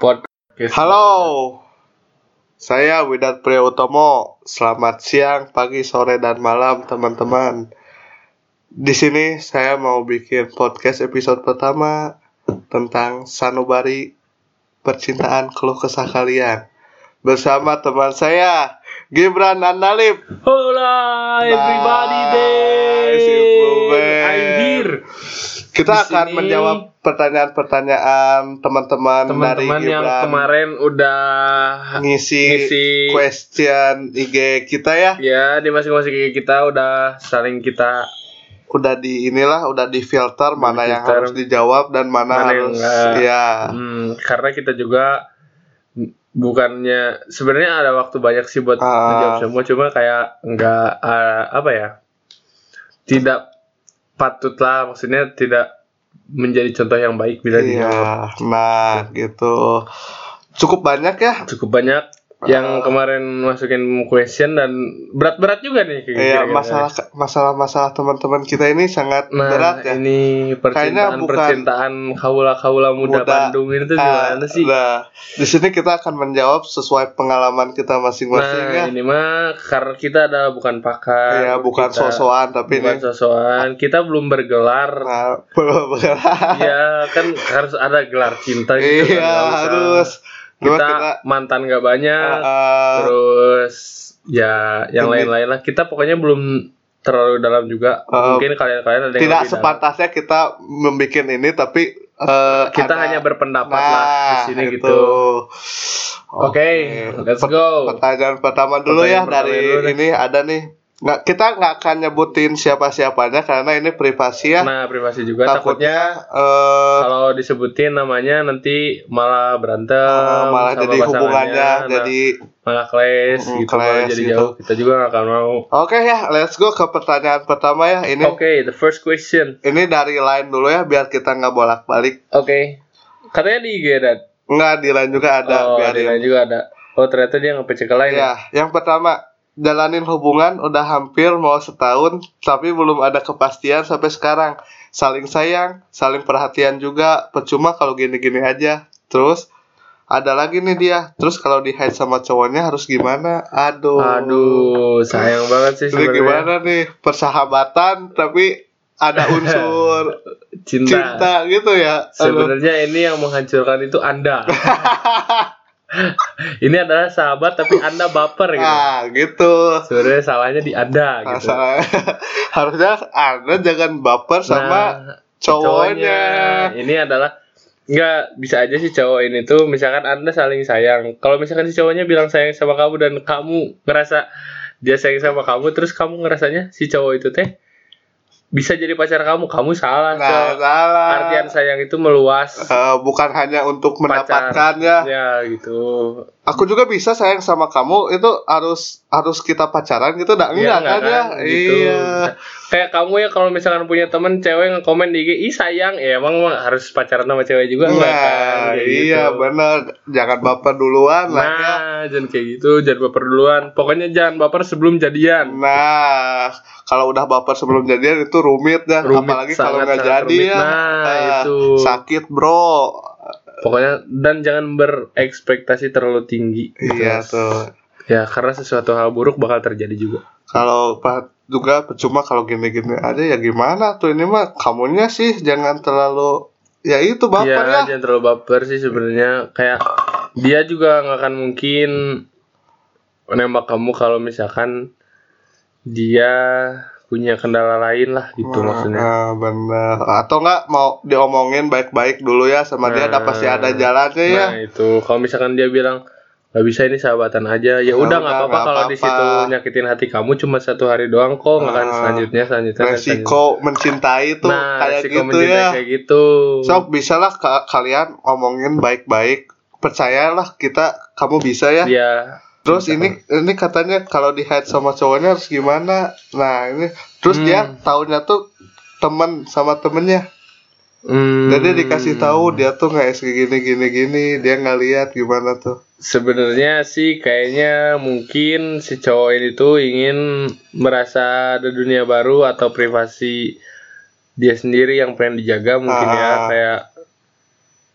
podcast. Halo, saya Widat Priyotomo. Selamat siang, pagi, sore, dan malam, teman-teman. Di sini saya mau bikin podcast episode pertama tentang sanubari percintaan keluh kesah kalian bersama teman saya Gibran Andalip. Hola everybody Nice day. I'm here. Kita Di akan sini- menjawab pertanyaan-pertanyaan teman-teman dari Teman-teman yang Gibran kemarin udah ngisi, ngisi question IG kita ya. ya di masing-masing gigi kita udah saling kita Udah di inilah udah di filter mana yang di-filter. harus dijawab dan mana, Mana yang harus enggak. ya. hmm, karena kita juga bukannya sebenarnya ada waktu banyak sih buat Ah. menjawab semua cuma kayak nggak ah, apa ya tidak patut lah maksudnya tidak menjadi contoh yang baik bila Iya. Nah, gitu. Cukup banyak ya. cukup banyak yang kemarin masukin question dan berat-berat juga nih kayak Iya, kira-kira. masalah masalah-masalah teman-teman kita ini sangat nah berat ya. ini percintaan Kayaknya bukan- percintaan kaula kaula muda, Muda. Bandung ini tuh Ah, gimana sih Nah, di sini kita akan menjawab sesuai pengalaman kita masing-masing nah ya. ini mah karena kita adalah bukan pakar Iya, bukan kita- sosokan tapi bukan ini sosokan kita belum bergelar nah, belum bergerak. ya kan harus ada gelar cinta gitu Iya, kan, nggak usah. harus. Kita, kita mantan gak banyak uh, terus ya yang lain-lain lah kita pokoknya belum terlalu dalam juga Uh, mungkin kalian-kalian ada yang tidak lebih dalam. sepantasnya kita membuat ini tapi eh, kita ada- hanya berpendapat Nah, lah di sini itu. gitu oke let's Per- go Pertanyaan pertama dulu ya Pertanyaan pertama dari dulu ini ada nih. Nggak, kita nggak akan nyebutin siapa-siapanya karena ini privasi ya. nah privasi juga. Takutnya Takutnya eh, kalau disebutin namanya nanti malah berantem eh, malah jadi hubungannya Nah, jadi malah clash Mm, gitu malah clash jadi gitu. jauh. Kita juga gak akan mau. Oke ya, let's go ke pertanyaan pertama ya. Ini oke the first question. ini dari line dulu ya biar kita nggak bolak-balik. oke. Katanya di IG dan Nggak di line juga ada oh biar di lain juga ada. Oh ternyata dia nge-PC ke lain ya? Ya, yang pertama jalanin hubungan udah hampir mau setahun tapi belum ada kepastian sampai sekarang. Saling sayang, saling perhatian juga. Percuma kalau gini-gini aja. Terus ada lagi nih dia. Terus kalau di hide sama cowoknya harus gimana? Aduh. aduh sayang banget sih sebenarnya gimana nih? Persahabatan tapi ada unsur cinta, cinta gitu ya. Sebenarnya ini yang menghancurkan itu anda ini adalah sahabat tapi anda baper gitu. Nah, gitu. sebenarnya salahnya di anda gitu. Masalah- harusnya Anda jangan baper sama Nah, cowoknya. ini adalah nggak bisa aja sih cowok ini tuh misalkan anda saling sayang. Kalau misalkan si cowoknya bilang sayang sama kamu dan kamu ngerasa dia sayang sama kamu terus kamu ngerasanya si cowok itu teh bisa jadi pacar kamu kamu salah Nah, salah. artian sayang itu meluas Eh, bukan hanya untuk pacar mendapatkannya. ya gitu Aku juga bisa sayang sama kamu itu harus harus kita pacaran gitu enggak Iya, enggak kan ya? Gitu. Iya. Kayak kamu ya kalau misalkan punya temen cewek nge-komen di IG, ih sayang, ya emang mah harus pacaran sama cewek juga enggak kan? Nah, Kayak iya gitu. benar. Jangan baper duluan lah ya. Nah, jangan kayak gitu, jangan baper duluan. Pokoknya jangan baper sebelum jadian. Nah, kalau udah baper sebelum jadian itu rumit dah, Rumit, apalagi kalau nggak jadi rumit. ya. Nah, Ah, itu. Sakit, Bro. Pokoknya dan jangan berekspektasi terlalu tinggi. gitu. Iya tuh. Ya, karena sesuatu hal buruk bakal terjadi juga. Kalau Pak juga percuma kalau gini-gini aja ya gimana tuh ini mah kamunya sih jangan terlalu ya itu baper Iya, ya. jangan terlalu baper sih sebenarnya. Kayak dia juga nggak akan mungkin menembak kamu kalau misalkan dia punya kendala lain lah gitu maksudnya. Nah, bener. Atau enggak mau diomongin baik-baik dulu ya sama dia, ada Nah. pasti ada jalannya ya. Nah itu kalau misalkan dia bilang nggak bisa ini sahabatan aja, ya Ya udah nggak apa-apa kalau di situ nyakitin hati kamu cuma satu hari doang kok, nggak Nah, selanjutnya selanjutnya. dan Resiko mencintai selanjutnya. tuh nah, kayak resiko gitu mencintai ya. kayak gitu. So, bisa lah ka- kalian omongin baik-baik. Percayalah kita kamu bisa ya. Dia Terus ini ini katanya kalau di hide sama cowoknya harus gimana? Nah, ini terus Hmm. dia tahunya tuh teman sama temennya. hmm, Jadi dikasih tahu dia tuh nggak kayak gini gini gini, dia nggak lihat gimana tuh. Sebenarnya sih kayaknya mungkin si cowok ini tuh ingin merasa ada dunia baru atau privasi dia sendiri yang pengen dijaga mungkin ya Ah. kayak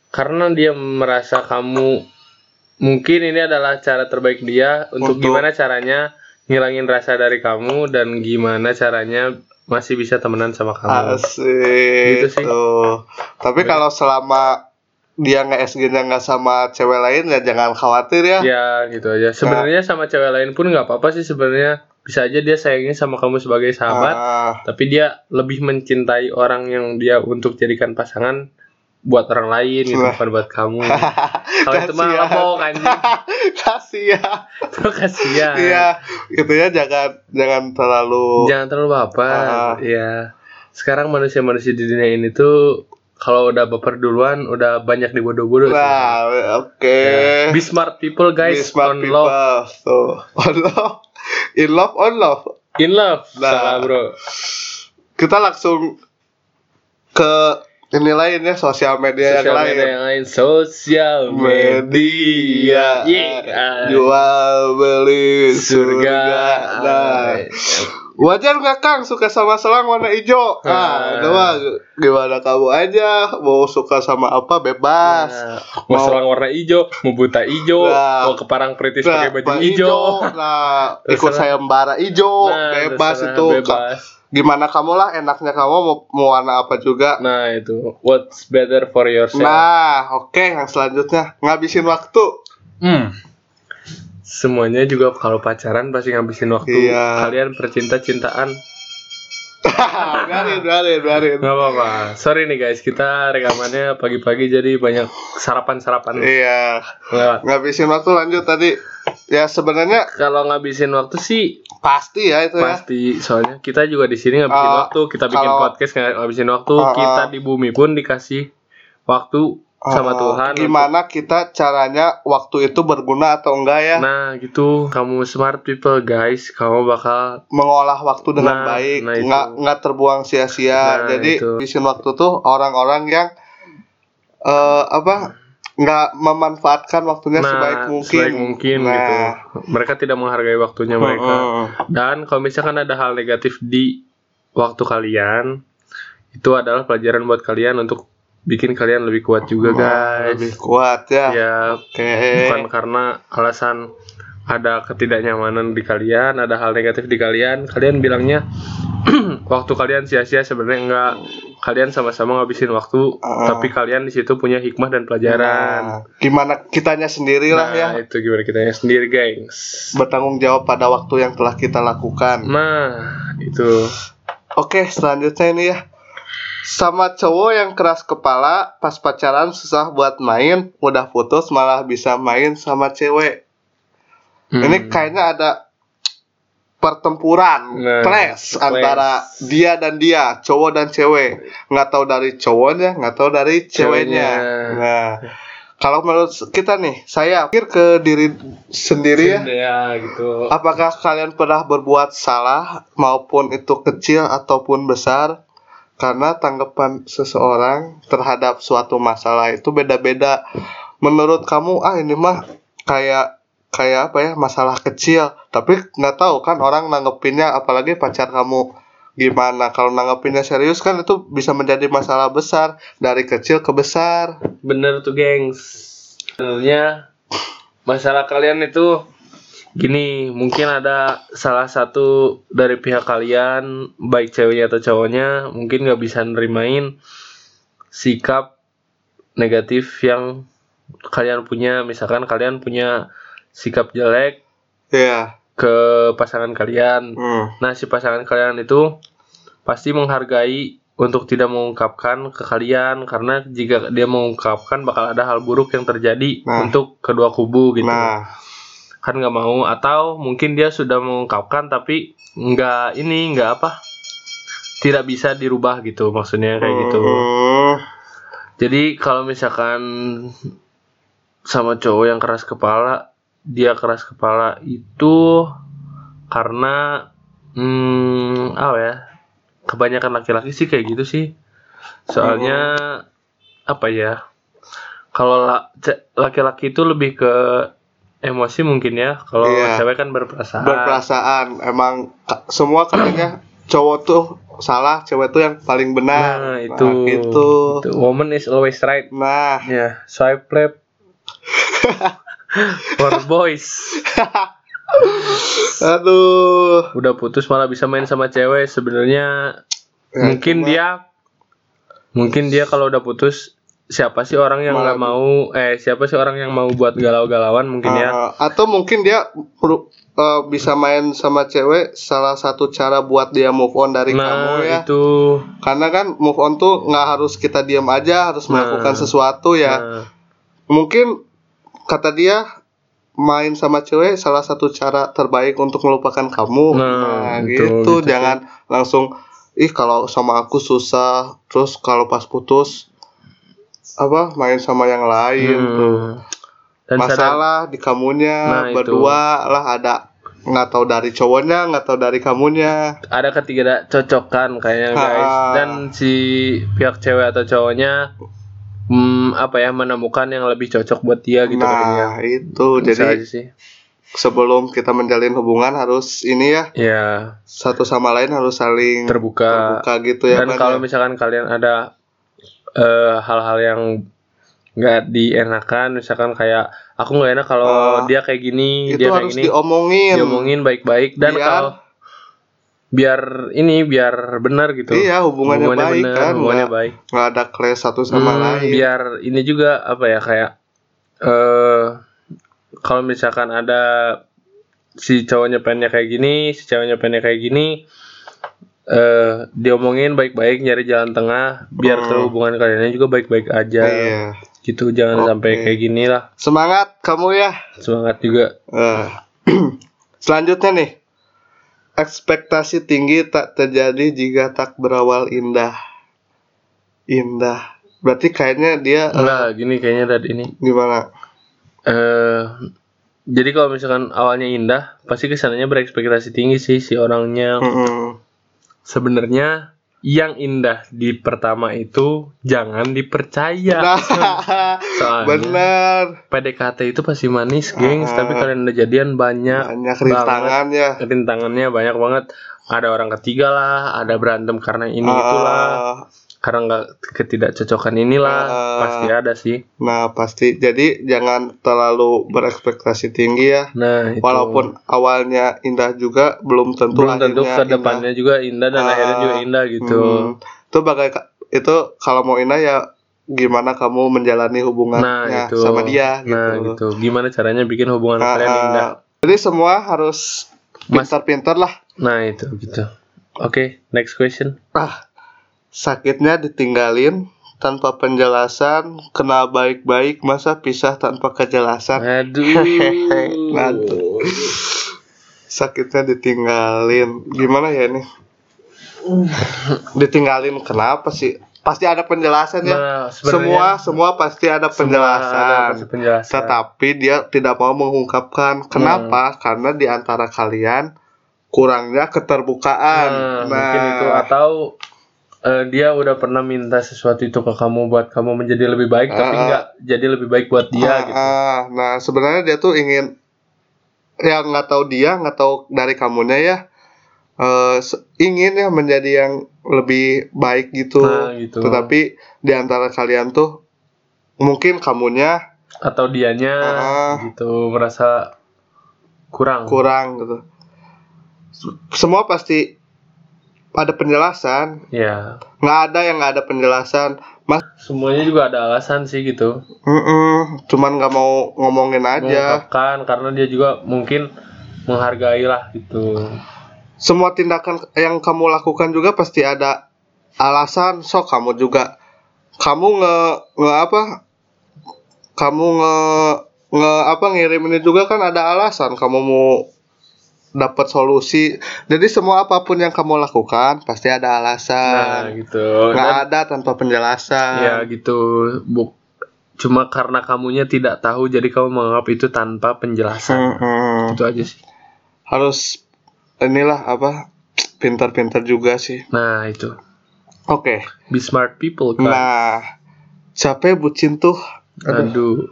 karena dia merasa kamu mungkin ini adalah cara terbaik dia untuk, Untuk- gimana caranya ngilangin rasa dari kamu dan gimana caranya masih bisa temenan sama kamu. Asik. Gitu sih. Tuh. Tapi kalau selama dia nggak SG-nya nggak sama cewek lain ya jangan khawatir ya. Ya gitu aja. Sebenarnya sama cewek lain pun nggak apa-apa sih sebenarnya. Bisa aja dia sayangnya sama kamu sebagai sahabat, Ah, tapi dia lebih mencintai orang yang dia untuk jadikan pasangan buat orang lain gitu, bukan buat kamu. Kalau itu mah Kasihan. lapok anjing. kasihan. Itu kasihan. Iya, gitu ya jangan jangan terlalu Jangan terlalu baper. Ah. Iya. Sekarang manusia-manusia di dunia ini tuh kalau udah baper duluan udah banyak dibodoh-bodoh. Nah, oke. Ya. Be smart people guys Be smart on people. love. Tuh. On love. In love, on love. In love. Nah. Salah, Bro. Kita langsung ke ini lain ya sosial media Sosial yang lain. media yang lain. Sosial media. Media Yeah. jual beli Surga. Nah, wajar nggak Kang suka sama selang warna hijau? Ah. Ah, coba gimana kamu aja mau suka sama apa bebas. Nah, mau Mau- selang warna hijau, mau buta hijau, Nah. mau ke parang peritis Nah, pakai baju hijau. Nah, ikut sayembara hijau, Nah, bebas itu. bebas. Gimana kamu lah enaknya kamu mau, mau warna apa juga. Nah, itu what's better for yourself. Nah, oke yang selanjutnya ngabisin waktu. Hmm. Semuanya juga kalau pacaran pasti ngabisin waktu. Iya. Kalian percinta-cintaan. biarin, biarin, biarin. Nggak apa-apa. Sorry nih guys, kita rekamannya pagi-pagi jadi banyak sarapan-sarapan Iya, lewat. ngabisin waktu lanjut tadi. Ya sebenarnya Kalau ngabisin waktu sih pasti ya itu ya. pasti. Soalnya kita juga di sini ngabisin Ah, waktu. Kita bikin kalau- podcast ngabisin waktu. Ah, kita di bumi pun dikasih waktu sama Tuhan. Gimana kita caranya waktu itu berguna atau enggak ya? Nah gitu, kamu smart people guys, kamu bakal mengolah waktu dengan Nah, baik, nah itu. nggak nggak terbuang sia-sia. Nah, Jadi itu. ngabisin waktu tuh orang-orang yang eh apa nggak memanfaatkan waktunya nah, sebaik mungkin. sebaik mungkin Nah, gitu. Mereka tidak menghargai waktunya mereka. heeh. Dan kalau misalkan ada hal negatif di waktu kalian, itu adalah pelajaran buat kalian untuk bikin kalian lebih kuat juga guys. lebih kuat ya. Ya, Oke. bukan karena alasan ada ketidaknyamanan di kalian, ada hal negatif di kalian, kalian bilangnya waktu kalian sia-sia sebenarnya enggak. Kalian sama-sama ngabisin waktu, Ah. tapi kalian di situ punya hikmah dan pelajaran. Nah, gimana kitanya sendiri lah ya Nah, itu gimana kita sendiri, gengs. bertanggung jawab pada waktu yang telah kita lakukan. Nah, itu. Oke, selanjutnya ini ya. Sama cowok yang keras kepala pas pacaran susah buat main, udah putus malah bisa main sama cewek. Hmm. Ini kayaknya ada pertempuran, Nah, clash antara dia dan dia, cowok dan cewek. Nggak tahu dari cowoknya, nggak tahu dari ceweknya. Ceweknya. Nah, kalau menurut kita nih, saya pikir ke diri sendiri ya. ya gitu. Apakah kalian pernah berbuat salah maupun itu kecil ataupun besar? Karena tanggapan seseorang terhadap suatu masalah itu beda-beda. Menurut kamu, ah ini mah kayak kayak apa ya masalah kecil, tapi nggak tahu kan orang nanggepinnya, apalagi pacar kamu gimana. Kalau nanggepinnya serius kan itu bisa menjadi masalah besar dari kecil ke besar. Bener tuh, gengs. Sebenarnya masalah kalian itu gini, mungkin ada salah satu dari pihak kalian, baik ceweknya atau cowoknya, mungkin nggak bisa nerimain sikap negatif yang kalian punya. Misalkan kalian punya sikap jelek Ya. ke pasangan kalian. Hmm. Nah, si pasangan kalian itu pasti menghargai untuk tidak mengungkapkan ke kalian karena jika dia mengungkapkan bakal ada hal buruk yang terjadi Nah. untuk kedua kubu gitu. Nah, Kan nggak mau atau mungkin dia sudah mengungkapkan tapi nggak ini nggak apa tidak bisa dirubah gitu maksudnya kayak gitu. hmm, Jadi kalau misalkan sama cowok yang keras kepala, dia keras kepala itu karena hmm, apa ya? Kebanyakan laki-laki sih kayak gitu sih. Soalnya apa ya? Kalau laki-laki itu lebih ke emosi mungkin ya. Kalau Iya. cewek kan berperasaan. berperasaan emang semua katanya cowok tuh salah cewek tuh yang paling benar Nah, itu. itu Itu, Woman is always right. nah Ya, swipe left. For boys. aduh Udah putus malah bisa main sama cewek. Sebenarnya Ya, mungkin cuma- dia mungkin dia kalau udah putus siapa sih orang yang nggak mau eh siapa sih orang yang mau buat galau-galauan mungkin ya. Uh, atau mungkin dia uh, bisa main sama cewek salah satu cara buat dia move on dari kamu Nah, ya itu. karena kan move on tuh nggak harus kita diam aja harus Nah. melakukan sesuatu ya Nah, mungkin kata dia main sama cewek salah satu cara terbaik untuk melupakan kamu Nah, gitu, betul, gitu sih. jangan langsung ih kalau sama aku susah terus kalau pas putus apa main sama yang lain hmm. tuh Dan masalah di kamunya Nah, itu. berdua lah ada nggak tahu dari cowoknya nggak tahu dari kamunya ada ketidakcocokan kayaknya guys Ah. dan si pihak cewek atau cowoknya hmm, apa ya menemukan yang lebih cocok buat dia gitu kayaknya. nah itu Bisa jadi aja sih sebelum kita menjalin hubungan harus ini ya ya satu sama lain harus saling terbuka, terbuka gitu ya dan kalau ya. misalkan kalian ada eh, hal-hal yang nggak dienakan misalkan kayak aku nggak enak kalau Ah. dia kayak gini itu dia kayak harus gini diomongin diomongin baik-baik dan Biar- kalau biar ini biar benar gitu. Iya hubungannya, baik benar, kan hubungannya nggak baik. nggak ada clash satu sama Hmm, lain. biar ini juga apa ya kayak eh kalau misalkan ada si cowoknya pengennya kayak gini si ceweknya pengennya kayak gini eh diomongin baik-baik nyari jalan tengah biar Hmm. hubungan kalian juga baik-baik aja. Iya. Gitu jangan Oke. sampai kayak gini lah. Semangat kamu ya. Semangat juga. Eh, selanjutnya nih ekspektasi tinggi tak terjadi jika tak berawal indah. Indah. Berarti kayaknya dia eh, enggak gini kayaknya dari ini. Gimana? Eh jadi kalau misalkan awalnya indah pasti kesannya berekspektasi tinggi sih si orangnya. Mm-mm. sebenarnya yang indah di pertama itu jangan dipercaya. nah Soalnya bener PDKT itu pasti manis, gengs, Ah. tapi kalian udah jadian banyak banyak rintangan ya rintangannya banyak banget. Ada orang ketiga lah, ada berantem karena ini Ah, itulah, karena nggak ketidakcocokan inilah, Ah. pasti ada sih. nah pasti jadi jangan terlalu berekspektasi tinggi ya Nah, itu. walaupun awalnya indah juga belum tentu belum tentu akhirnya ke indah. juga indah dan Ah. akhirnya juga indah gitu. Hmm. Itu bagai itu kalau mau indah ya gimana kamu menjalani hubungannya Nah, itu. sama dia gitu. Nah, gitu. Gimana caranya bikin hubungan Ah, kalian ah. indah? Jadi semua harus pintar-pintar lah. Nah, itu gitu. Oke, next question. Ah, sakitnya ditinggalin tanpa penjelasan, kena baik-baik masa pisah tanpa kejelasan. Aduh. Aduh. Sakitnya ditinggalin. Gimana ya ini? ditinggalin kenapa sih? Pasti ada penjelasan ya. Nah, semua semua pasti ada penjelasan. ada pasti penjelasan. Tetapi dia tidak mau mengungkapkan. Kenapa? Hmm. Karena di antara kalian kurangnya keterbukaan. Nah, mungkin itu atau eh, dia udah pernah minta sesuatu itu ke kamu buat kamu menjadi lebih baik tapi Ah, ah. nggak jadi lebih baik buat dia Ah, gitu. ah. nah, sebenarnya dia tuh ingin ya nggak tahu dia, nggak tahu dari kamunya ya. eh, se- ingin ya menjadi yang lebih baik gitu. Nah, gitu. Tetapi di antara kalian tuh mungkin kamunya Atau dianya Ah. gitu merasa kurang. kurang gitu. Semua pasti ada penjelasan. Ya. Nggak ada yang nggak ada penjelasan. Mas, Semuanya juga ada alasan sih gitu. mm-mm, cuman nggak mau ngomongin aja. Mengungkapkan karena dia juga mungkin menghargai lah gitu. Semua tindakan yang kamu lakukan juga pasti ada alasan. So kamu juga kamu nge nge apa? Kamu nge nge apa ngirim ini juga kan ada alasan. Kamu mau dapat solusi. Jadi semua apa pun yang kamu lakukan pasti ada Nah, alasan. gitu. nggak Dan- ada tanpa penjelasan. Ya gitu. Buk cuma karena kamunya tidak tahu jadi kamu menganggap itu tanpa penjelasan. Mm-mm. Itu aja sih. Harus inilah apa pintar-pintar juga sih. Nah, itu. Oke. Be smart people kan. Nah, capek bucin tuh Aduh.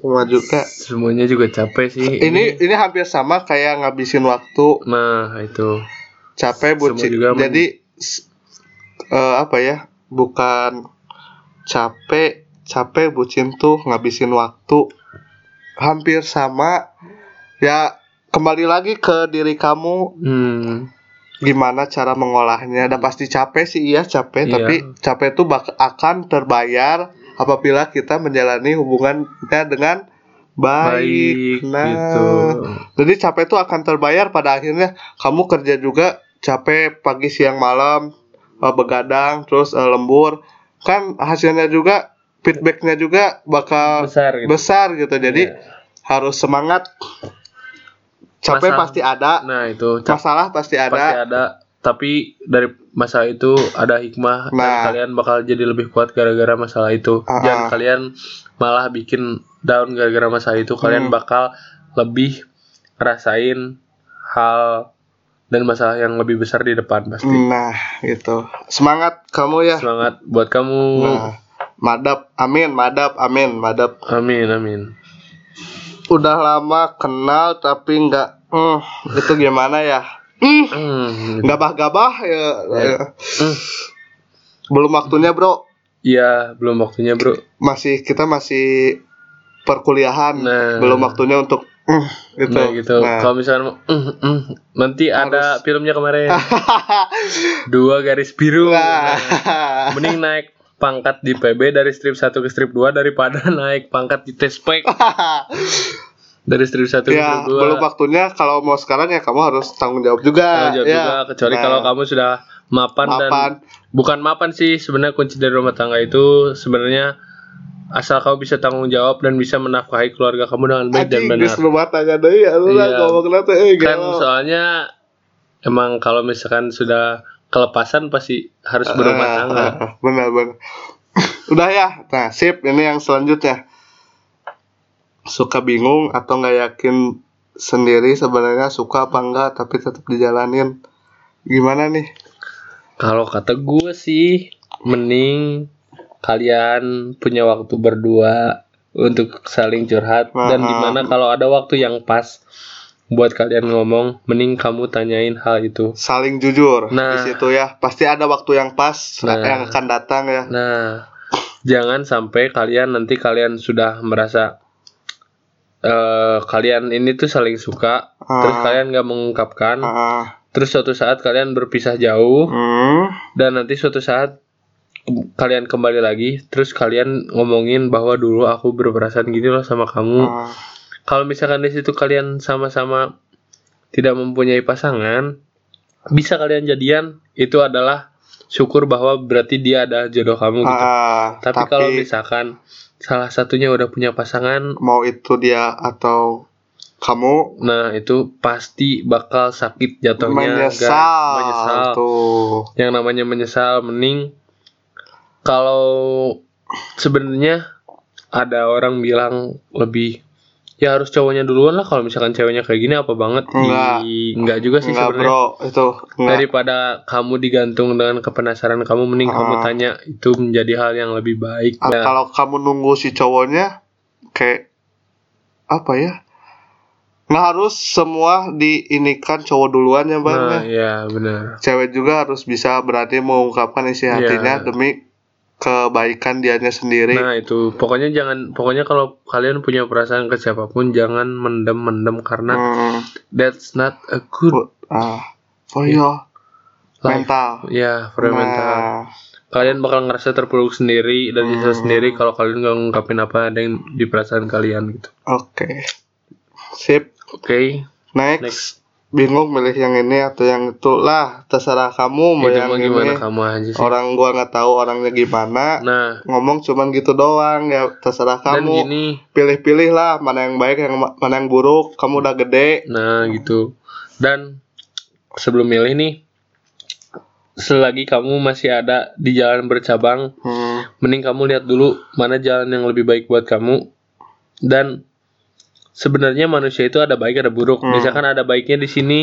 Semua juga. Semuanya juga capek sih. Ini ini hampir sama kayak ngabisin waktu. Nah, itu. capek bucin juga jadi eh, apa ya bukan capek capek bucin tuh ngabisin waktu hampir sama ya kembali lagi ke diri kamu hmm, gimana cara mengolahnya dan pasti capek sih iya capek Iya. tapi capek itu bak- akan terbayar apabila kita menjalani hubungannya dengan baik, baik nah gitu. jadi capek itu akan terbayar pada akhirnya. Kamu kerja juga capek pagi siang malam eh, begadang terus eh, lembur. Kan hasilnya juga feedbacknya juga bakal besar gitu. besar gitu. Jadi Iya. harus semangat. Capek Masalah- pasti ada. Nah itu. Masalah pasti ada. Pasti ada tapi dari masalah itu ada hikmah dan Nah. kalian bakal jadi lebih kuat gara-gara masalah itu Ah, dan ah. kalian malah bikin down gara-gara masalah itu kalian Hmm. bakal lebih rasain hal dan masalah yang lebih besar di depan pasti Nah, gitu. Semangat kamu ya. semangat buat kamu Nah, madap, amin, madap, amin, madap. amin amin Udah lama kenal tapi nggak, hmm, itu gimana ya? Hmm, gabah-gabah ya. Ya. ya. Hmm. Belum waktunya bro. Iya, belum waktunya, Bro. Masih kita masih perkuliahan. Nah. Belum waktunya untuk, hmm, gitu. Nah, gitu. Nah. Kalau misalnya mm, mm, nanti ada Harus. filmnya kemarin. Dua garis biru. Wah. Nah, mending naik pangkat di PB dari strip 1 ke strip 2 daripada naik pangkat di tespek dari 1 ke ya, 2. belum waktunya. Kalau mau sekarang ya kamu harus tanggung jawab juga. Tanggung jawab ya. juga kecuali Nah, kalau kamu sudah mapan, dan mapan. bukan mapan sih sebenarnya kunci dari rumah tangga itu sebenarnya asal kamu bisa tanggung jawab dan bisa menafkahi keluarga kamu dengan baik dan Anjing, benar. geus rumah tangga deui ya lu Iya. ngomong nanti eh kan soalnya emang kalau misalkan sudah kelepasan pasti harus berumah Ah, tangga. benar benar udah ya nah sip ini yang selanjutnya suka bingung atau nggak yakin sendiri sebenarnya suka apa enggak tapi tetap dijalanin. Gimana nih? Kalau kata gue sih mending kalian punya waktu berdua untuk saling curhat. Dan Ah, di mana kalau ada waktu yang pas buat kalian ngomong, mending kamu tanyain hal itu. saling jujur. Nah. di situ ya. Pasti ada waktu yang pas Nah. yang akan datang ya. Nah, jangan sampai kalian nanti kalian sudah merasa eh kalian ini tuh saling suka, terus Ah. kalian nggak mengungkapkan, Ah, terus suatu saat kalian berpisah jauh, hmm, dan nanti suatu saat kalian kembali lagi, terus kalian ngomongin bahwa dulu aku berperasaan gini loh sama kamu. ah, Kalau misalkan di situ kalian sama-sama tidak mempunyai pasangan, bisa kalian jadian, itu adalah syukur bahwa berarti dia ada jodoh kamu gitu. ah, Tapi, kalau misalkan salah satunya udah punya pasangan, mau itu dia atau kamu nah itu pasti bakal sakit jatuhnya, menyesal, Menyesal. tuh Yang namanya menyesal, mending kalau sebenarnya ada orang bilang lebih ya harus cowoknya duluan lah kalau misalkan ceweknya kayak gini apa banget Enggak. Ih, enggak juga sih Enggak sebenarnya bro itu enggak daripada kamu digantung dengan kepenasaran kamu mending kamu Ah. tanya itu menjadi hal yang lebih baik Ah, Nah, kalau kamu nunggu si cowoknya kayak apa ya nggak harus semua diinikan cowok duluan ya bang nah ya. ya benar cewek juga harus bisa berani mengungkapkan isi Iya. hatinya demi kebaikan dianya sendiri. Nah itu. Pokoknya jangan pokoknya kalau kalian punya perasaan ke siapa pun jangan mendem mendem karena Hmm, that's not a good ah oh iya. Life. mental. Ya for your mental. Nah. Kalian bakal ngerasa terpuruk sendiri dan Hmm. sendiri kalau kalian nggak ngungkapin apa ada yang di perasaan kalian gitu. Oke. Sip. Oke. Next, Next. Bingung milih yang ini atau yang itu. Lah terserah kamu mau yang gimana ini. kamu aja sih. Orang gua nggak tahu orangnya gimana. Nah. Ngomong cuman gitu doang ya terserah dan kamu. gini. Pilih-pilih lah mana yang baik yang ma- mana yang buruk. Kamu udah gede. Nah gitu. Dan sebelum milih nih selagi kamu masih ada di jalan bercabang hmm, mending kamu lihat dulu mana jalan yang lebih baik buat kamu. Dan sebenarnya manusia itu ada baik ada buruk Hmm. misalkan ada baiknya di sini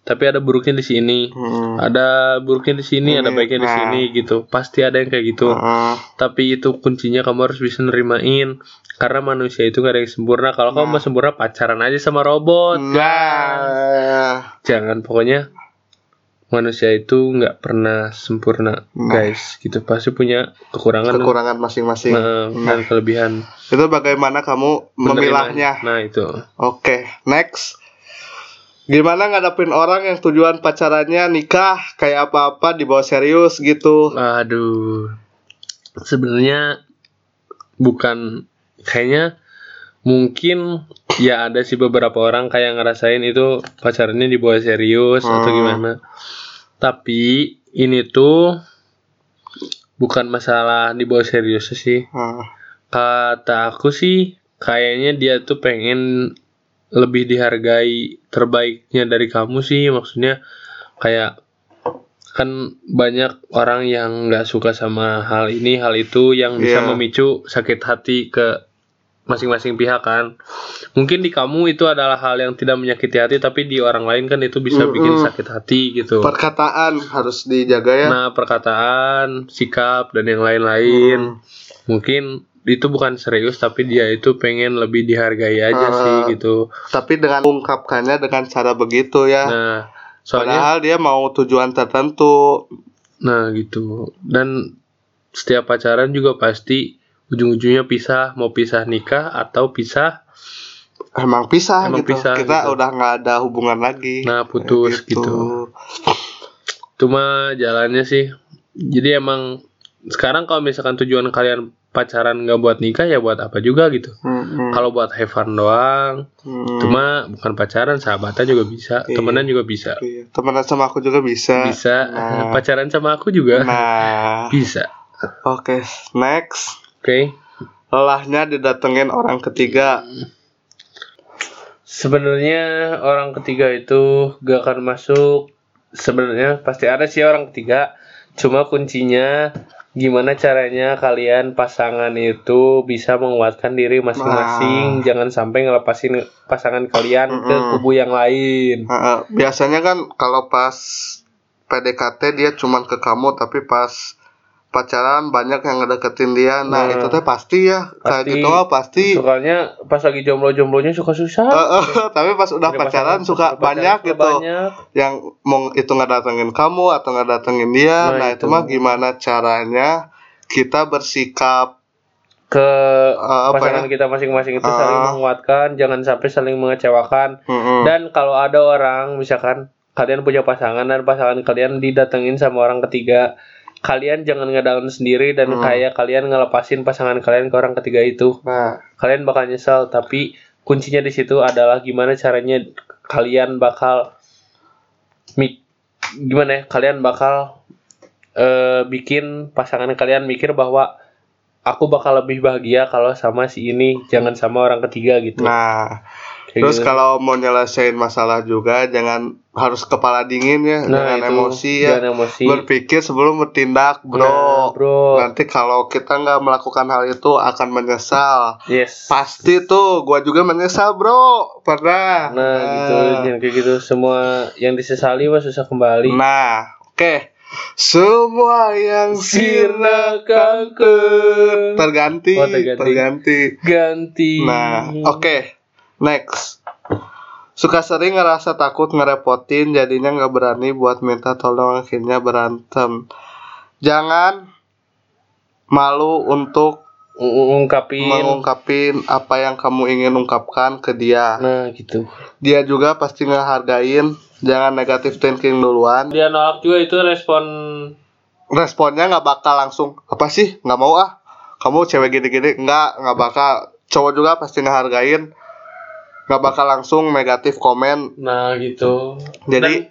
tapi ada buruknya di sini hmm. ada buruknya di sini ada Ini, baiknya di nah. sini gitu pasti ada yang kayak gitu Ah, tapi itu kuncinya kamu harus bisa nerimain karena manusia itu gak ada yang sempurna kalau kamu Nah. mau sempurna pacaran aja sama robot nah jangan pokoknya manusia itu nggak pernah sempurna Nah. guys gitu. Pasti punya kekurangan. Kekurangan masing-masing. Nah, dan kelebihan. Itu bagaimana kamu memilahnya? Nah itu. Oke, next. Gimana ngadepin orang yang tujuan pacarannya nikah kayak apa-apa dibawa serius gitu? aduh. Sebenarnya bukan kayaknya mungkin ya ada sih beberapa orang kayak ngerasain itu pacarannya dibawa serius atau Hmm. gimana tapi ini tuh bukan masalah dibawa serius sih Nah, kata aku sih kayaknya dia tuh pengen lebih dihargai terbaiknya dari kamu sih maksudnya kayak kan banyak orang yang nggak suka sama hal ini hal itu yang bisa Iya. memicu sakit hati ke masing-masing pihak kan mungkin di kamu itu adalah hal yang tidak menyakiti hati tapi di orang lain kan itu bisa bikin Mm-mm. sakit hati gitu perkataan harus dijaga ya. nah perkataan sikap dan yang lain-lain Hmm. mungkin itu bukan serius tapi dia itu pengen lebih dihargai aja Ah. sih gitu Tapi dengan ungkapkannya dengan cara begitu ya. nah soalnya Padahal dia mau tujuan tertentu. nah gitu dan setiap pacaran juga pasti ujung-ujungnya pisah mau pisah nikah atau pisah Emang pisah Emang gitu. pisah Kita gitu. udah nggak ada hubungan lagi. nah putus gitu cuma jalannya sih jadi emang sekarang kalau misalkan tujuan kalian pacaran nggak buat nikah ya buat apa juga gitu Mm-mm. kalau buat have fun doang Mm-mm. cuma bukan pacaran sahabatan juga bisa Iya. temenan juga bisa Iya, temenan sama aku juga bisa. bisa Nah. pacaran sama aku juga Nah, bisa oke, next. Oke. Lelahnya didatengin orang ketiga. sebenarnya orang ketiga itu gak akan masuk. Sebenarnya pasti ada sih orang ketiga. Cuma kuncinya gimana caranya kalian pasangan itu bisa menguatkan diri masing-masing. Jangan sampai ngelepasin pasangan kalian ke Mm-mm. kubu yang lain. Heeh, biasanya kan kalau pas PDKT dia cuman ke kamu tapi pas pacaran banyak yang ngedeketin dia. Nah, Nah. itu teh pasti ya. Kayak gitu mah pasti. soalnya pas lagi jomblo-jomblonya suka susah Heeh, tapi pas udah pacaran suka banyak gitu. banyak. Yang mau itu ngedatengin kamu atau ngedatengin dia. Nah, Nah, itu. itu mah gimana caranya kita bersikap ke apa pasangan ya? kita masing-masing itu Ah. saling menguatkan jangan sampai saling mengecewakan Mm-mm. dan kalau ada orang misalkan kalian punya pasangan dan pasangan kalian didatengin sama orang ketiga kalian jangan ngedown sendiri dan Hmm. kayak kalian ngelepasin pasangan kalian ke orang ketiga itu. Nah, kalian bakal nyesel tapi kuncinya di situ adalah gimana caranya kalian bakal mik gimana ya kalian bakal eh, bikin pasangan kalian mikir bahwa aku bakal lebih bahagia kalau sama si ini jangan sama orang ketiga gitu. Nah terus gitu. kalau mau nyelesain masalah juga jangan harus kepala dingin ya, Nah, jangan itu, emosi ya. jangan emosi. Berpikir sebelum bertindak bro, Nah, bro. nanti kalau kita nggak melakukan hal itu akan menyesal. Yes. Pasti tuh gua juga menyesal bro. Pernah. Nah gitu. Jangan kayak gitu. Semua yang disesali mah susah kembali. Nah oke. Semua yang sirna kanker. Terganti Oh, terganti. terganti. Ganti. Nah oke next suka sering ngerasa takut ngerepotin jadinya nggak berani buat minta tolong akhirnya berantem jangan malu untuk U- ungkapin mengungkapin apa yang kamu ingin ungkapkan ke dia. nah gitu Dia juga pasti ngehargain. Jangan negatif thinking duluan. dia nolak juga itu respon Responnya nggak bakal langsung apa sih? Nggak mau ah. Kamu cewek gini-gini nggak nggak bakal. Cowok juga pasti ngehargain. Nggak bakal langsung negatif komen. nah gitu Jadi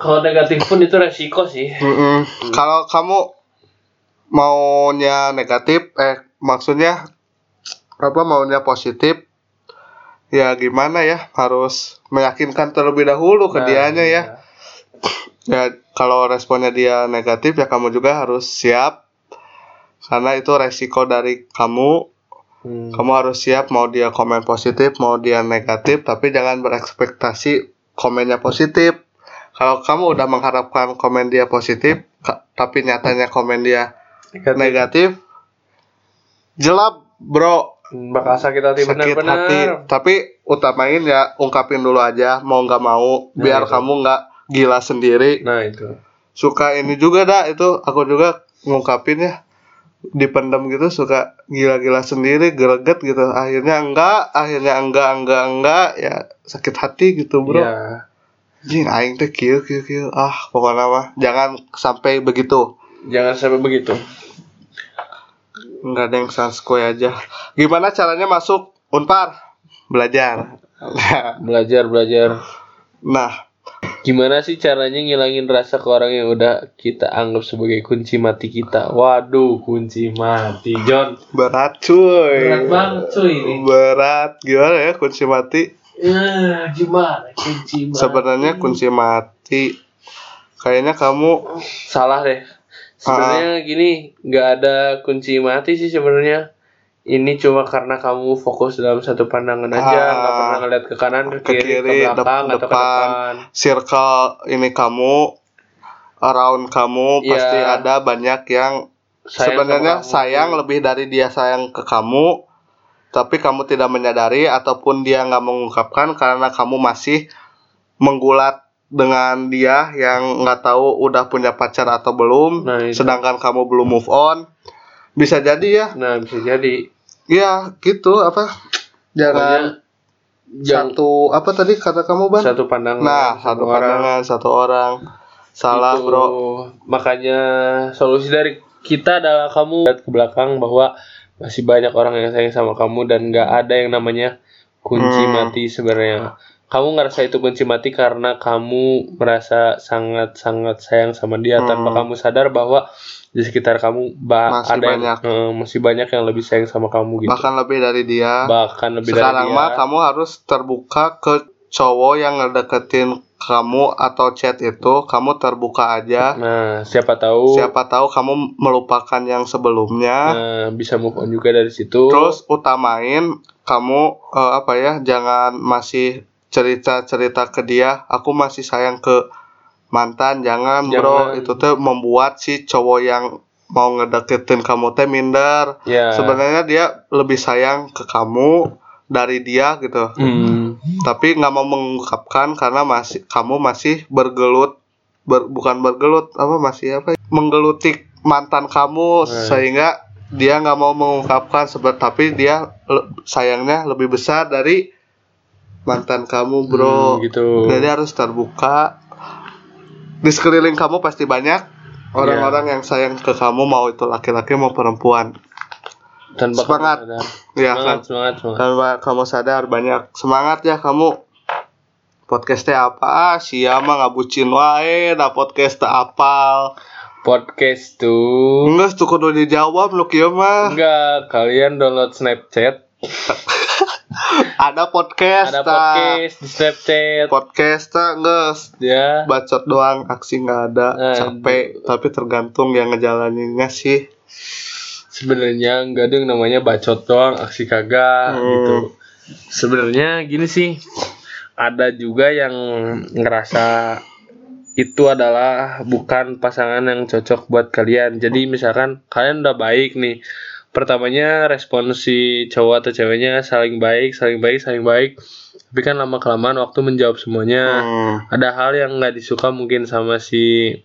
kalau negatif pun itu resiko sih mm-mm. kalau kamu maunya negatif, eh maksudnya apa maunya positif, ya gimana ya harus meyakinkan terlebih dahulu ke Nah, dianya ya. iya. Ya kalau responnya dia negatif ya kamu juga harus siap karena itu resiko dari kamu. Hmm. Kamu harus siap mau dia komen positif, mau dia negatif, tapi jangan berekspektasi komennya positif. Kalau kamu udah mengharapkan komen dia positif, tapi nyatanya komen dia Negatif. negatif, jelap bro, bakal sakit hati sakit hati. benar-benar Tapi utamain ya ungkapin dulu aja, mau nggak mau, Nah, biar itu. kamu nggak gila sendiri Nah itu. suka ini juga dah itu aku juga ngungkapin ya dipendam gitu suka gila-gila sendiri greget gitu. Akhirnya enggak akhirnya enggak enggak enggak. Ya sakit hati gitu bro. Ya. Jing, aing teh kieu kieu kieu. Ah pokoknya mah jangan sampai begitu. Jangan sampai begitu. nggak ada yang sanskoy aja. Gimana caranya masuk unpar? Belajar. Belajar belajar. nah Gimana sih caranya ngilangin rasa ke orang yang udah kita anggap sebagai kunci mati kita? Waduh, kunci mati, John. berat cuy Berat banget cuy ini. berat gimana ya kunci mati Ya, gimana kunci mati? sebenarnya kunci mati kayaknya kamu salah deh. Sebenarnya gini, nggak ada kunci mati sih sebenarnya. Ini cuma karena kamu fokus dalam satu pandangan aja, Ah. nggak pernah ngeliat ke kanan, ke Ke kiri, kiri, ke belakang, dep- atau ke depan. depan. circle ini kamu around kamu Iya. pasti ada banyak yang Sayang sebenarnya kamu. sayang lebih dari dia sayang ke kamu tapi kamu tidak menyadari ataupun dia nggak mengungkapkan karena kamu masih menggulat dengan dia yang nggak tahu udah punya pacar atau belum Nah, itu. sedangkan kamu belum move on bisa jadi ya Nah, bisa jadi. Ya gitu apa jangan satu apa tadi kata kamu ban satu pandangan. nah satu orang. pandangan satu orang salah Itu. bro Makanya solusi dari kita adalah kamu lihat ke belakang bahwa masih banyak orang yang sayang sama kamu dan nggak ada yang namanya kunci Hmm. mati sebenarnya. Kamu ngerasa itu kunci mati karena kamu merasa sangat-sangat sayang sama dia Hmm. tanpa kamu sadar bahwa di sekitar kamu ba- Masih ada banyak. yang eh, masih banyak yang lebih sayang sama kamu gitu. bahkan lebih dari dia Bahkan lebih sekarang dari dia. mah kamu harus terbuka ke cowok yang ngedeketin kamu atau chat itu kamu terbuka aja Nah, siapa tahu siapa tahu kamu melupakan yang sebelumnya nah, bisa move on juga dari situ. terus utamain kamu eh, apa ya jangan masih cerita-cerita ke dia aku masih sayang ke mantan jangan, bro Jangan. itu tuh membuat si cowok yang mau ngedeketin kamu teh minder ya. sebenarnya dia lebih sayang ke kamu dari dia gitu Hmm. tapi nggak mau mengungkapkan karena masih kamu masih bergelut ber- bukan bergelut apa masih apa menggelutik mantan kamu Nah. sehingga dia nggak mau mengungkapkan sebab tapi dia le- sayangnya lebih besar dari mantan kamu bro. Hmm, gitu. jadi harus terbuka. Di sekeliling kamu pasti banyak orang-orang Iya. yang sayang ke kamu mau itu laki-laki mau perempuan. Tanpa kamu Semangat. sadar. ya semangat, kan? semangat, semangat. tanpa kamu sadar banyak. Semangat ya kamu. Podcastnya apa? Ah sia mah ngabucin wae da podcast apal. Podcast tuh. Enggak tuh kudu dijawab lu kieu mah. Enggak kalian download Snapchat, ada podcast ada ta. podcast di Snapchat. podcast ta geus Ya. bacot doang aksi nggak ada Aduh. capek tapi tergantung yang ngejalaninnya sih Sebenarnya enggak ada yang namanya bacot doang, aksi kagak Hmm. gitu. Sebenarnya gini sih. Ada juga yang ngerasa itu adalah bukan pasangan yang cocok buat kalian. Jadi misalkan kalian udah baik nih. Pertamanya respon si cowok atau ceweknya saling baik, saling baik, saling baik. Tapi kan lama kelamaan waktu menjawab semuanya. Hmm. Ada hal yang nggak disuka mungkin sama si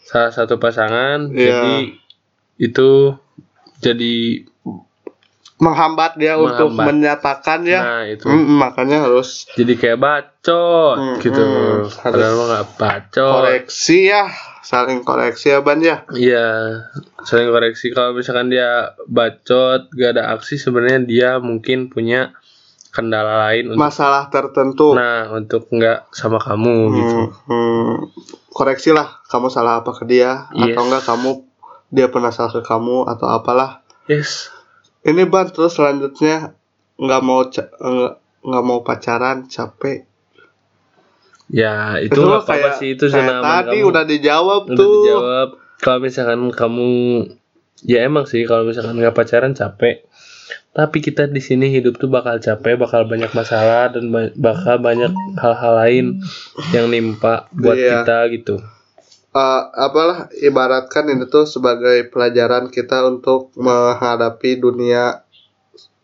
salah satu pasangan. Iya. Jadi itu jadi menghambat dia untuk Menghambat. menyatakan ya nah itu Mm, makanya harus jadi kayak bacot Hmm, gitu. hmm. Padahal mah nggak bacot. koreksi ya saling koreksi ya ban ya Iya, saling koreksi kalau misalkan dia bacot, gak ada aksi sebenarnya dia mungkin punya kendala lain untuk masalah tertentu nah untuk nggak sama kamu gitu. Hmm, hmm. koreksi lah kamu salah apa ke dia Yes. atau enggak kamu dia pernah salah ke kamu atau apalah Yes. ini ban terus selanjutnya nggak mau nggak mau pacaran capek Ya, itu nggak apa-apa kayak- sih itu kayak senaman tadi kamu. udah dijawab Udah tuh dijawab. Kalau misalkan kamu ya emang sih kalau misalkan nggak pacaran capek. Tapi kita di sini hidup tuh bakal capek, bakal banyak masalah dan ba- bakal banyak hal-hal lain yang nimpa buat Iya. kita gitu. Eh, apalah ibaratkan ini tuh sebagai pelajaran kita untuk menghadapi dunia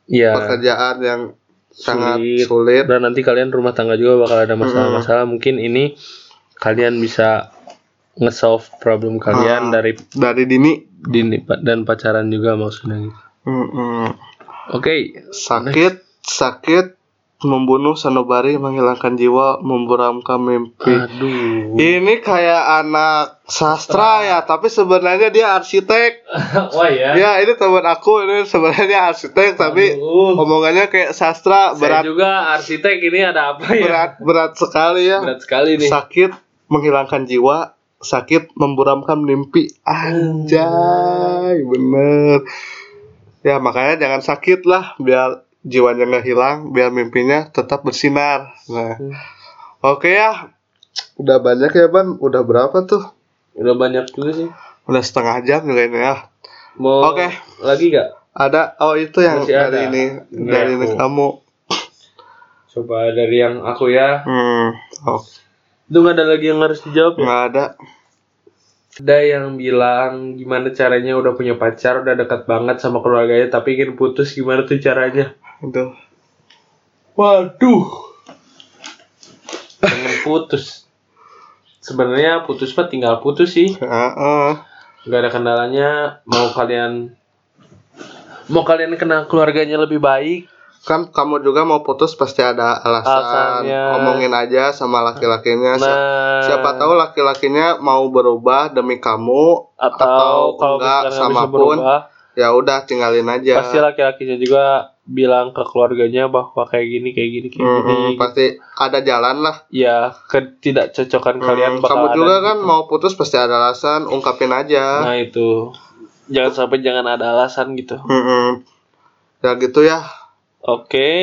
Iya. pekerjaan yang sangat Sulit. sulit Dan nanti kalian rumah tangga juga bakal ada masalah-masalah. Mungkin ini kalian bisa nge-solve problem kalian Ah. dari Dari dini. dini dan pacaran juga maksudnya gitu. Mm-mm. Oke, Sakit, sakit, membunuh sanubari, menghilangkan jiwa, memburamkan mimpi. aduh. Ini kayak anak sastra ya, tapi sebenarnya dia arsitek. Wah ya. Ya, ini teman aku ini sebenarnya arsitek, tapi Aduh. omongannya kayak sastra Saya berat, juga arsitek ini ada apa ya? berat, berat sekali ya. Berat sekali nih. Sakit, menghilangkan jiwa, sakit, memburamkan mimpi. Anjay, bener. Ya makanya jangan sakit lah, biar jiwanya nggak hilang, biar mimpinya tetap bersinar. Nah, Hmm. oke ya, udah banyak ya ban, udah berapa tuh? Udah banyak juga sih. Udah setengah jam juga ini ya. Mau Oke. lagi gak? Ada, oh itu yang Masih dari ada. ini, Ini dari ini aku. kamu. Coba dari yang aku ya. Hmm, oh, Itu nggak ada lagi yang harus dijawab ya? nggak ada. Ada yang bilang gimana caranya udah punya pacar, udah dekat banget sama keluarganya, tapi ingin putus gimana tuh caranya? Aduh. Waduh. Pengen putus. Sebenarnya putus mah tinggal putus sih. Heeh. Gak ada kendalanya. Mau kalian mau kalian kenal keluarganya lebih baik, kan kamu juga mau putus pasti ada alasan. Alasannya. omongin aja sama laki-lakinya. Nah siapa tahu laki-lakinya mau berubah demi kamu atau, kalau enggak sama pun ya udah tinggalin aja. pasti laki-lakinya juga bilang ke keluarganya bahwa kayak gini kayak gini kayak Mm-mm, gini. pasti ada jalan lah. Ya ketidakcocokan Mm, kalian bakal kamu ada juga gitu. kan mau putus pasti ada alasan ungkapin aja. Nah itu. Jangan sampai jangan ada alasan gitu. Mm-mm. ya gitu ya oke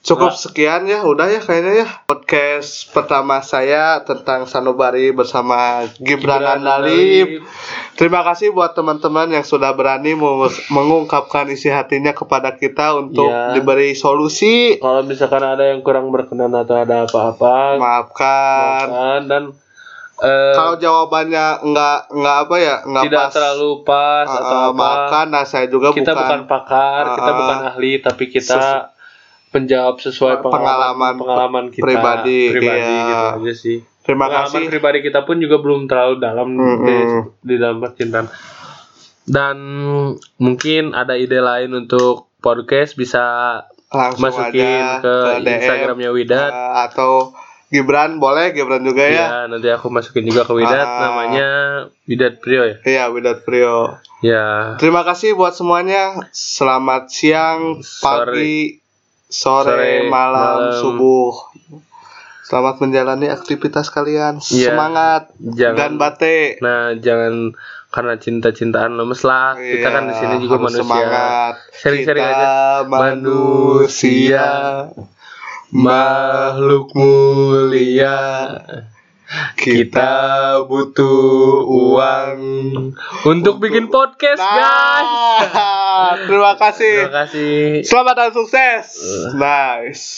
cukup Nah. sekian ya udah ya kayaknya ya podcast pertama saya tentang Sanubari bersama Gibran Andalip Terima kasih buat teman-teman yang sudah berani meng- mengungkapkan isi hatinya kepada kita untuk Iya. diberi solusi. kalau misalkan ada yang kurang berkenan atau ada apa-apa Maafkan. maafkan dan eh, Kalau jawabannya nggak nggak apa ya nggak tidak pas. terlalu pas uh, atau uh, apa maafkan. Nah saya juga kita bukan, bukan. pakar kita Uh, bukan ahli tapi kita sesu- penjawab sesuai Pengalaman pengalaman pengalaman kita pribadi, pribadi iya. gitu aja sih Terima pengalaman kasih. pribadi kita pun juga belum terlalu dalam Mm-mm. di, di dalam percintaan dan mungkin ada ide lain untuk podcast bisa Langsung masukin aja ke, DM, Instagramnya Widat uh, atau Gibran boleh Gibran juga ya. ya nanti aku masukin juga ke Widat Ah. namanya Widat Prio ya Iya Widat Prio. ya Terima kasih buat semuanya. Selamat siang, pagi, sore, Sore, malam, malam. subuh. Selamat menjalani aktivitas kalian. Iya. Semangat jangan dan bate. Nah, jangan karena cinta-cintaan lemes lah. Kita kan di sini juga Iya, manusia. Semangat. Sharing-sharing Kita aja. manusia. Makhluk mulia. Kita butuh uang untuk bikin podcast, guys. Nah, terima kasih. Terima kasih. Selamat dan sukses. Nice.